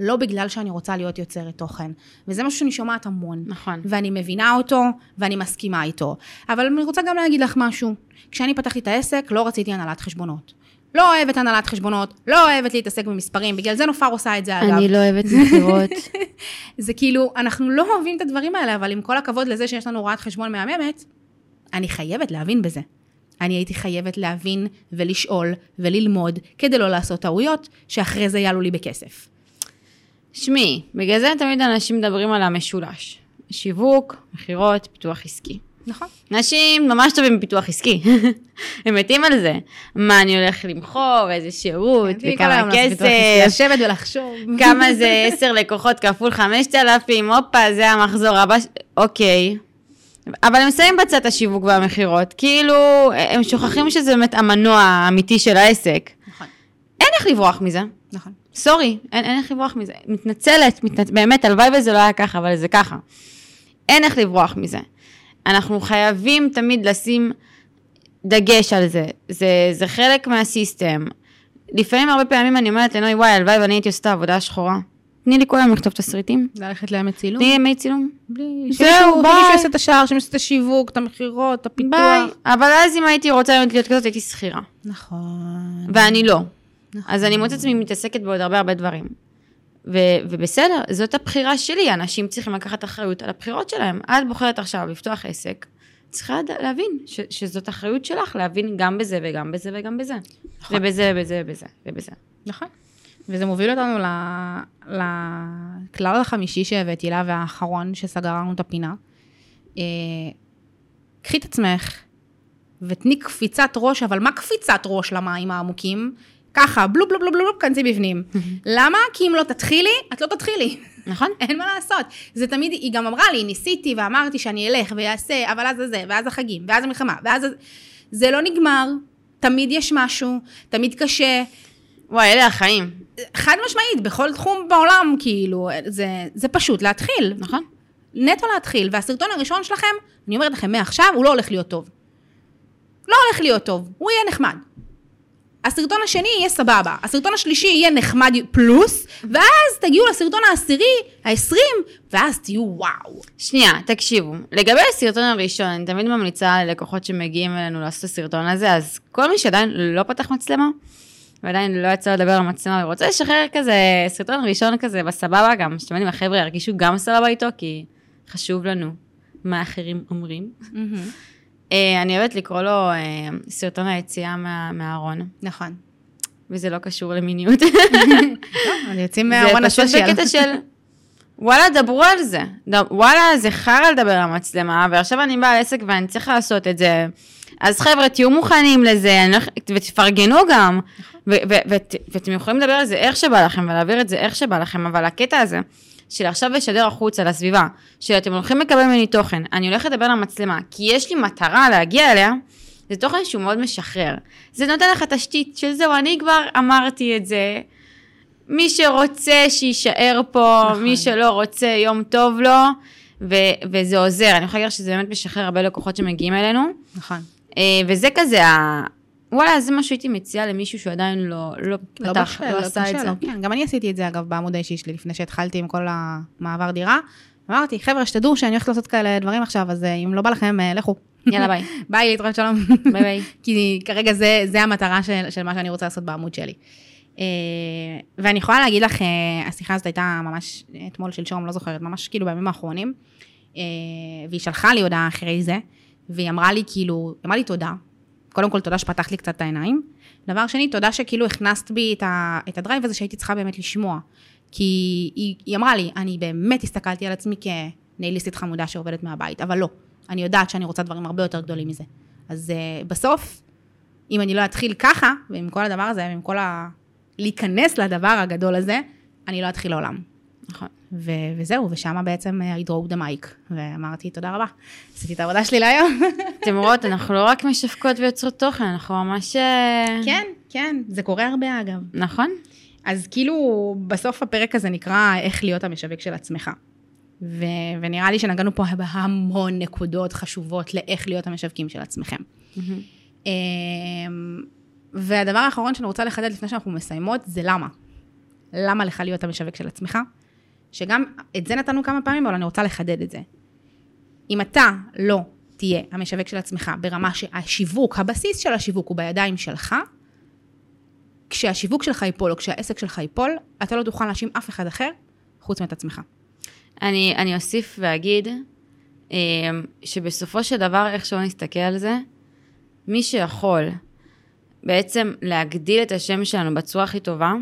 לא בגלל שאני רוצה להיות יוצרת תוכן. וזה משהו שאני שומעת המון. נכון. ואני מבינה אותו, ואני מסכימה איתו. אבל אני רוצה גם להגיד לך משהו. כשאני פתחתי את העסק, לא רציתי הנהלת חשבונות. לא אוהבת הנהלת חשבונות, לא אוהבת להתעסק במספרים, בגלל זה נופר עושה את זה אגב. אני לא אוהבת מכירות. זה כאילו, אנחנו לא אוהבים את הדברים האלה, אבל עם כל הכבוד לזה שיש לנו רואת חשבון מהממת, אני חייבת להבין בזה. אני הייתי חייבת להבין ולשאול וללמוד, כדי לא לעשות טעויות, שאחרי זה יעלו לי בכסף. שמי, בגלל זה תמיד אנשים מדברים על המשולש. שיווק, מכירות, פיתוח עסקי. נכון. אנשים ממש טובים בפיתוח עסקי. הם מתים על זה. מה אני הולך למכור, איזה שירות, וכמה כסף, לשבת ולחשוב. כמה זה 10 לקוחות כפול 5,000, הופה, זה המחזור הבא, אוקיי. אבל הם שמים בצד השיווק והמכירות, כאילו, הם שוכחים שזה באמת המנוע האמיתי של העסק. נכון, אין איך לברוח מזה. נכון. סורי, אין, אין איך לברוח מזה. מתנצלת, מתנצ... באמת, הלוואי וזה לא היה ככה, אבל זה ככה. אין איך לברוח מזה. אנחנו חייבים תמיד לשים דגש על זה. זה, זה חלק מהסיסטם. לפעמים, הרבה פעמים אני אומרת לנוי, וואי, הלוואי ואני הייתי עושה את העבודה השחורה. תני לי כל היום לכתוב תסריטים. ללכת לאמת צילום. תני לי ימי צילום. בלי... זהו, ביי. שמישהו יעשה את השער, שמישהו יעשה את השיווק, את המכירות, את הפיתוח. ביי. אבל אז אם הייתי רוצה להיות כזאת, הייתי שכירה. נכון. ואני לא. נכון. אז אני מוצאת עצמי מתעסקת בעוד הרבה הרבה דברים. ו- ובסדר, זאת הבחירה שלי, אנשים צריכים לקחת אחריות על הבחירות שלהם. את בוחרת עכשיו לפתוח עסק, צריכה להבין ש- שזאת אחריות שלך, להבין גם בזה וגם בזה וגם בזה. נכון. ובזה ובזה ובזה ובזה. נכון. וזה מוביל אותנו ל- לכלל החמישי שהבאתי לה, והאחרון שסגר לנו את הפינה. אה, קחי את עצמך ותני קפיצת ראש, אבל מה קפיצת ראש למים העמוקים? ככה, בלוב בלוב בלוב בלוב, כנסי בפנים. למה? כי אם לא תתחילי, את לא תתחילי. נכון? אין מה לעשות. זה תמיד, היא גם אמרה לי, ניסיתי ואמרתי שאני אלך ואעשה, אבל אז זה, ואז החגים, ואז המלחמה, ואז... זה- זה לא נגמר, תמיד יש משהו, תמיד קשה. וואי, אלה החיים. חד משמעית, בכל תחום בעולם, כאילו, זה, זה פשוט להתחיל. נכון? נטו להתחיל. והסרטון הראשון שלכם, אני אומרת לכם מעכשיו, הוא לא הולך להיות טוב. לא הולך להיות טוב, הוא יהיה נחמד. הסרטון השני יהיה סבבה, הסרטון השלישי יהיה נחמד פלוס, ואז תגיעו לסרטון העשירי, העשרים, ואז תהיו וואו. שנייה, תקשיבו. לגבי הסרטון הראשון, אני תמיד ממליצה ללקוחות שמגיעים אלינו לעשות את הסרטון הזה, אז כל מי שעדיין לא פתח מצלמה, ועדיין לא יצא לדבר על מצלמה, ורוצה לשחרר כזה סרטון ראשון כזה בסבבה גם, שאתם יודעים, החבר'ה ירגישו גם סבבה איתו, כי חשוב לנו מה אחרים אומרים. אה, אני אוהבת לקרוא לו אה, סרטון היציאה מה- מהארון, נכון. וזה לא קשור למיניות. אז יוצאים מהארון זה פשוט הסושיאל. בקטע של, וואלה, דברו על זה. וואלה, זה חרא לדבר על המצלמה, ועכשיו אני בעל עסק ואני צריך לעשות את זה. אז חבר'ה, תהיו מוכנים לזה, הולך- ותפרגנו גם, ות- ואתם יכולים לדבר על זה איך שבא לכם, ולהעביר את זה איך שבא לכם, אבל הקטע הזה, של עכשיו לשדר החוצה לסביבה, שאתם הולכים לקבל ממני תוכן, אני הולכת לדבר למצלמה, כי יש לי מטרה להגיע אליה, זה תוכן שהוא מאוד משחרר. זה נותן לך תשתית של זהו, אני כבר אמרתי את זה, מי שרוצה שיישאר פה, נכון. מי שלא רוצה, יום טוב לו, ו- וזה עוזר. אני יכולה להגיד שזה באמת משחרר הרבה לקוחות שמגיעים אלינו, נכון. אה, וזה כזה. וואלה, זה מה שהייתי מציעה למישהו שעדיין לא, לא לא פתח, בשל, לא עשה את בשל זה. לו. כן, גם אני עשיתי את זה אגב בעמוד האישי שלי לפני שהתחלתי עם כל המעבר דירה. אמרתי, חבר'ה, שתדעו שאני הולכת לעשות כאלה דברים עכשיו, אז אה, אם לא בא לכם, אה, לכו. יאללה, ביי. ביי, להתראות שלום. ביי ביי. כי כרגע זה, זה המטרה של, של מה שאני רוצה לעשות בעמוד שלי. אה, ואני יכולה להגיד לך, השיחה הזאת הייתה ממש אתמול, שלשום, לא זוכרת, ממש כאילו בימים האחרונים, והיא שלחה לי הודעה אחרי זה, והיא אמרה לי כאילו, אמרה לי תודה. קודם כל, תודה שפתחת לי קצת את העיניים. דבר שני, תודה שכאילו הכנסת בי את, ה, את הדרייב הזה שהייתי צריכה באמת לשמוע. כי היא, היא אמרה לי, אני באמת הסתכלתי על עצמי כנייליסטית חמודה שעובדת מהבית, אבל לא. אני יודעת שאני רוצה דברים הרבה יותר גדולים מזה. אז uh, בסוף, אם אני לא אתחיל ככה, ועם כל הדבר הזה, ועם כל ה... להיכנס לדבר הגדול הזה, אני לא אתחיל לעולם. נכון. ו- וזהו, ושם בעצם אה, I drove the mic, ואמרתי תודה רבה, עשיתי את העבודה שלי להיום. אתם רואות, אנחנו לא רק משווקות ויוצרות תוכן, אנחנו ממש... אה, כן, כן, זה קורה הרבה אגב. נכון? אז כאילו, בסוף הפרק הזה נקרא איך להיות המשווק של עצמך. ו- ונראה לי שנגענו פה בהמון נקודות חשובות לאיך להיות המשווקים של עצמכם. אמ, והדבר האחרון שאני רוצה לחדד לפני שאנחנו מסיימות, זה למה. למה לך להיות המשווק של עצמך? שגם את זה נתנו כמה פעמים, אבל אני רוצה לחדד את זה. אם אתה לא תהיה המשווק של עצמך ברמה שהשיווק, הבסיס של השיווק הוא בידיים שלך, כשהשיווק שלך ייפול או כשהעסק שלך ייפול, אתה לא תוכל להאשים אף אחד אחר חוץ מאת עצמך. אני, אני אוסיף ואגיד אה, שבסופו של דבר, איך שלא נסתכל על זה, מי שיכול בעצם להגדיל את השם שלנו בצורה הכי טובה,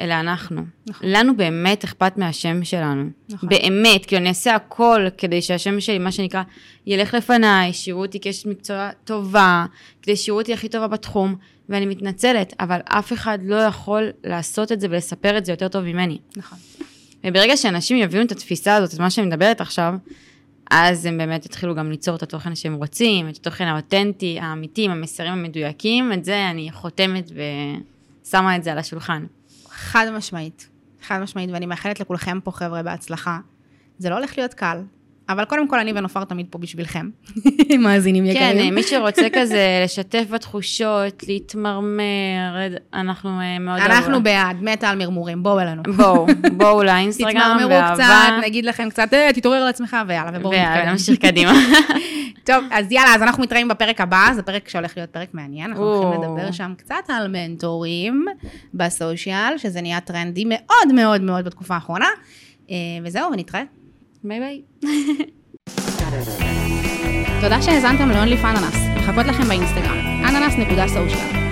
אלה אנחנו. נכון. לנו באמת אכפת מהשם שלנו. נכון. באמת, כי אני אעשה הכל כדי שהשם שלי, מה שנקרא, ילך לפניי, שיראו אותי כאשת מקצוע טובה, כדי שיראו אותי הכי טובה בתחום, ואני מתנצלת, אבל אף אחד לא יכול לעשות את זה ולספר את זה יותר טוב ממני. נכון. וברגע שאנשים יבינו את התפיסה הזאת, את מה שאני מדברת עכשיו, אז הם באמת יתחילו גם ליצור את התוכן שהם רוצים, את התוכן האותנטי, האמיתי, עם המסרים המדויקים, את זה אני חותמת ושמה את זה על השולחן. חד משמעית. חד משמעית, ואני מאחלת לכולכם פה, חבר'ה, בהצלחה. זה לא הולך להיות קל, אבל קודם כל אני ונופר תמיד פה בשבילכם, מאזינים כן, יקרים. מי שרוצה כזה לשתף בתחושות, להתמרמר, אנחנו אה, מאוד... אנחנו. בעד, מתה על מרמורים, בואו אלינו. בואו, בואו לאינסטגרם, תתמרמרו באהבה. קצת, נגיד לכם קצת, אה, תתעורר על עצמך, ויאללה, ובואו נתקדם. ונמשיך קדימה. טוב, אז יאללה, אז אנחנו מתראים בפרק הבא, זה פרק שהולך להיות פרק מעניין, אנחנו הולכים. לדבר שם קצת על מנטורים ב social, שזה נהיה טרנדי מאוד מאוד מאוד בתקופה האחרונה. אה, וזהו, ונתראה. ביי ביי. תודה שהאזנתם ל-only for אננס, מחכות לכם באינסטגרם, אננס.social.